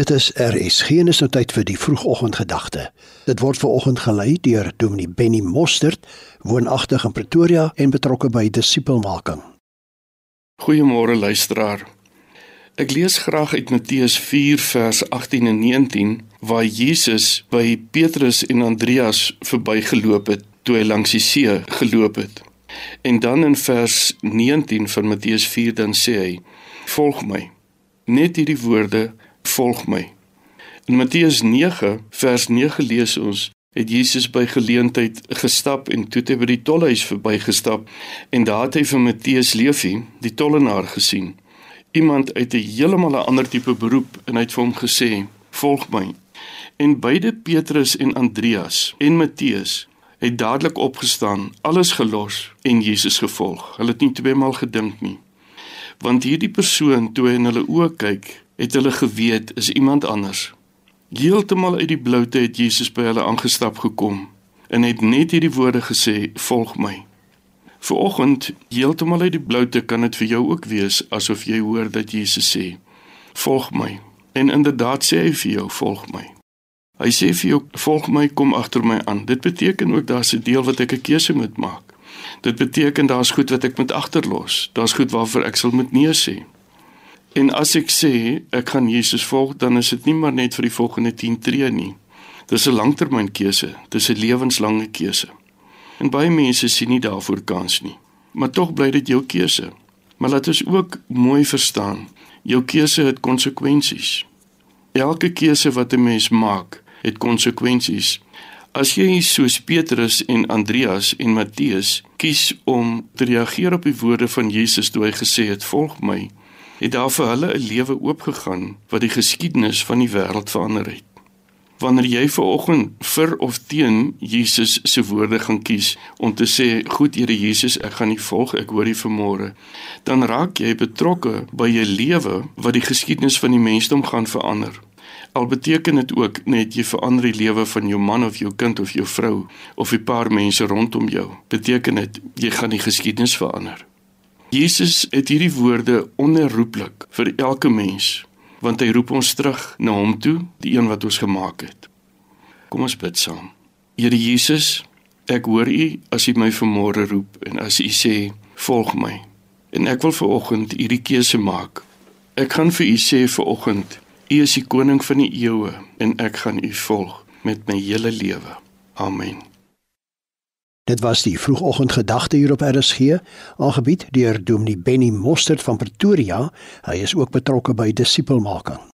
Dit is RSG en is nou tyd vir die vroegoggendgedagte. Dit word veraloggend gelei deur Dominee Benny Mostert, woonagtig in Pretoria en betrokke by disipelmaking. Goeiemôre luisteraar. Ek lees graag uit Matteus 4 vers 18 en 19 waar Jesus by Petrus en Andreas verbygeloop het toe hy langs die see geloop het. En dan in vers 19 van Matteus 4 dan sê hy: "Volg my." Net hierdie woorde volg my. In Matteus 9 vers 9 lees ons het Jesus by geleentheid gestap en toe het hy by die tolhuis verbygestap en daar het hy vir Matteus Leefie, die tollenaar gesien. Iemand uit 'n heeltemal 'n ander tipe beroep en hy het vir hom gesê: "Volg my." En beide Petrus en Andreas en Matteus het dadelik opgestaan, alles gelos en Jesus gevolg. Hulle het nie tweemaal gedink nie. Want hierdie persoon toe hy in hulle oë kyk, het hulle geweet is iemand anders. Heeltemal uit die bloute het Jesus by hulle aangestap gekom en het net hierdie woorde gesê: "Volg my." Vanoggend, heeltemal uit die bloute kan dit vir jou ook wees asof jy hoor dat Jesus sê: "Volg my." En inderdaad sê hy vir jou: "Volg my." Hy sê vir jou: "Volg my, kom agter my aan." Dit beteken ook daar's 'n deel wat ek 'n keuse moet maak. Dit beteken daar's goed wat ek moet agterlos. Daar's goed waarvoor ek sal moet nee sê. En as ek sê ek gaan Jesus volg, dan is dit nie maar net vir die volgende 10 tree nie. Dis 'n langtermynkeuse, dis 'n lewenslange keuse. En baie mense sien nie daarvoor kans nie. Maar tog bly dit jou keuse. Maar laat ons ook mooi verstaan, jou keuse het konsekwensies. Elke keuse wat 'n mens maak, het konsekwensies. As jy soos Petrus en Andreas en Matteus kies om te reageer op die woorde van Jesus toe hy gesê het: "Volg my," het daar vir hulle 'n lewe oopgegaan wat die geskiedenis van die wêreld verander het. Wanneer jy ver oggend vir of teen Jesus se woorde gaan kies om te sê, "Goed Here Jesus, ek gaan U volg, ek hoor U vanmôre," dan raak jy betrokke by 'n lewe wat die geskiedenis van die mensdom gaan verander. Al beteken dit ook net jy verander die lewe van jou man of jou kind of jou vrou of 'n paar mense rondom jou. Beteken dit jy gaan die geskiedenis verander. Jesus het hierdie woorde onherroepelik vir elke mens, want hy roep ons terug na hom toe, die een wat ons gemaak het. Kom ons bid saam. Here Jesus, ek hoor U as U my vanmôre roep en as U sê, "Volg my." En ek wil vanoggend hierdie keuse maak. Ek gaan vir U sê vanoggend, U is die koning van die eeue en ek gaan U volg met my hele lewe. Amen. Dit was die vroegoggendgedagte hier op RSG, aangebied deur Dominee Benny Mostert van Pretoria. Hy is ook betrokke by disipelmaking.